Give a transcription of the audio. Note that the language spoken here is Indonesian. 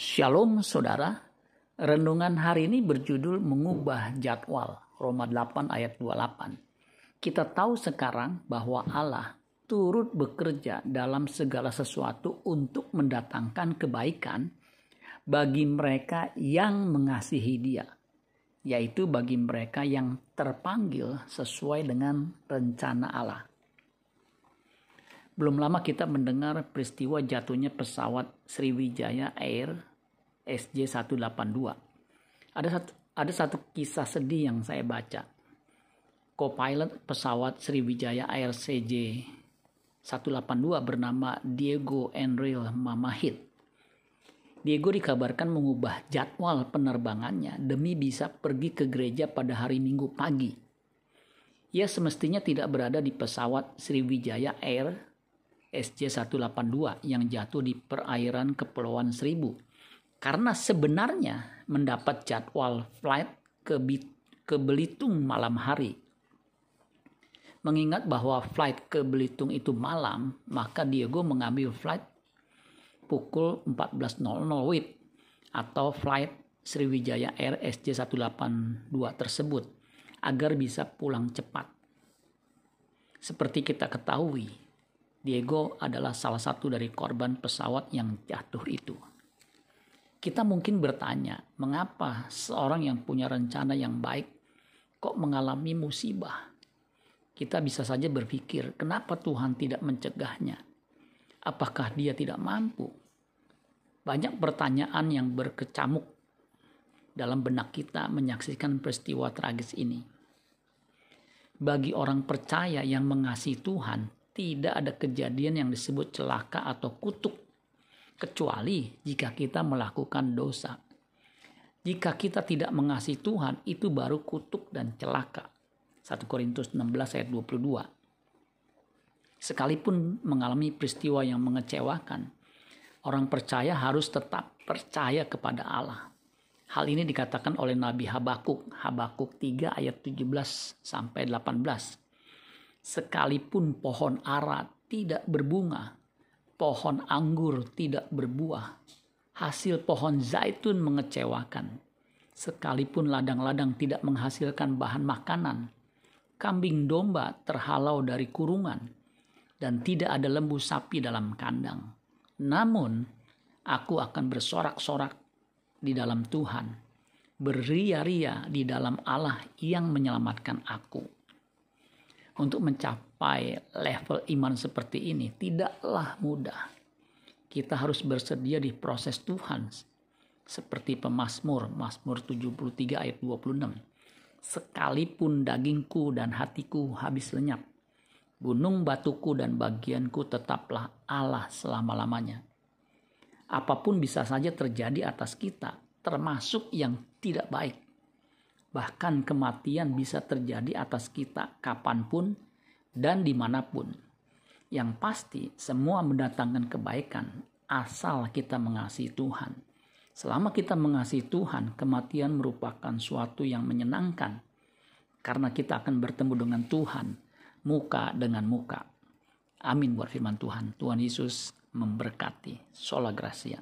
Shalom saudara, renungan hari ini berjudul mengubah jadwal Roma 8 ayat 28. Kita tahu sekarang bahwa Allah turut bekerja dalam segala sesuatu untuk mendatangkan kebaikan bagi mereka yang mengasihi dia, yaitu bagi mereka yang terpanggil sesuai dengan rencana Allah. Belum lama kita mendengar peristiwa jatuhnya pesawat Sriwijaya Air SJ182. Ada satu ada satu kisah sedih yang saya baca. Co-pilot pesawat Sriwijaya Air CJ 182 bernama Diego Enril Mamahit. Diego dikabarkan mengubah jadwal penerbangannya demi bisa pergi ke gereja pada hari Minggu pagi. Ia semestinya tidak berada di pesawat Sriwijaya Air SJ182 yang jatuh di perairan Kepulauan Seribu. Karena sebenarnya mendapat jadwal flight ke, ke Belitung malam hari. Mengingat bahwa flight ke Belitung itu malam, maka Diego mengambil flight pukul 14.00 WIB atau flight Sriwijaya Air SJ182 tersebut agar bisa pulang cepat. Seperti kita ketahui, Diego adalah salah satu dari korban pesawat yang jatuh itu. Kita mungkin bertanya, mengapa seorang yang punya rencana yang baik kok mengalami musibah? Kita bisa saja berpikir, kenapa Tuhan tidak mencegahnya? Apakah dia tidak mampu? Banyak pertanyaan yang berkecamuk dalam benak kita menyaksikan peristiwa tragis ini. Bagi orang percaya yang mengasihi Tuhan, tidak ada kejadian yang disebut celaka atau kutuk kecuali jika kita melakukan dosa. Jika kita tidak mengasihi Tuhan, itu baru kutuk dan celaka. 1 Korintus 16 ayat 22. Sekalipun mengalami peristiwa yang mengecewakan, orang percaya harus tetap percaya kepada Allah. Hal ini dikatakan oleh Nabi Habakuk, Habakuk 3 ayat 17 sampai 18 sekalipun pohon ara tidak berbunga, pohon anggur tidak berbuah, hasil pohon zaitun mengecewakan, sekalipun ladang-ladang tidak menghasilkan bahan makanan, kambing domba terhalau dari kurungan, dan tidak ada lembu sapi dalam kandang. Namun, aku akan bersorak-sorak di dalam Tuhan, beria-ria di dalam Allah yang menyelamatkan aku untuk mencapai level iman seperti ini tidaklah mudah. Kita harus bersedia di proses Tuhan. Seperti pemazmur, Mazmur 73 ayat 26. Sekalipun dagingku dan hatiku habis lenyap, gunung batuku dan bagianku tetaplah Allah selama-lamanya. Apa pun bisa saja terjadi atas kita, termasuk yang tidak baik bahkan kematian bisa terjadi atas kita kapan pun dan di mana pun. Yang pasti semua mendatangkan kebaikan asal kita mengasihi Tuhan. Selama kita mengasihi Tuhan, kematian merupakan suatu yang menyenangkan. Karena kita akan bertemu dengan Tuhan, muka dengan muka. Amin buat firman Tuhan. Tuhan Yesus memberkati. Sola Gracia.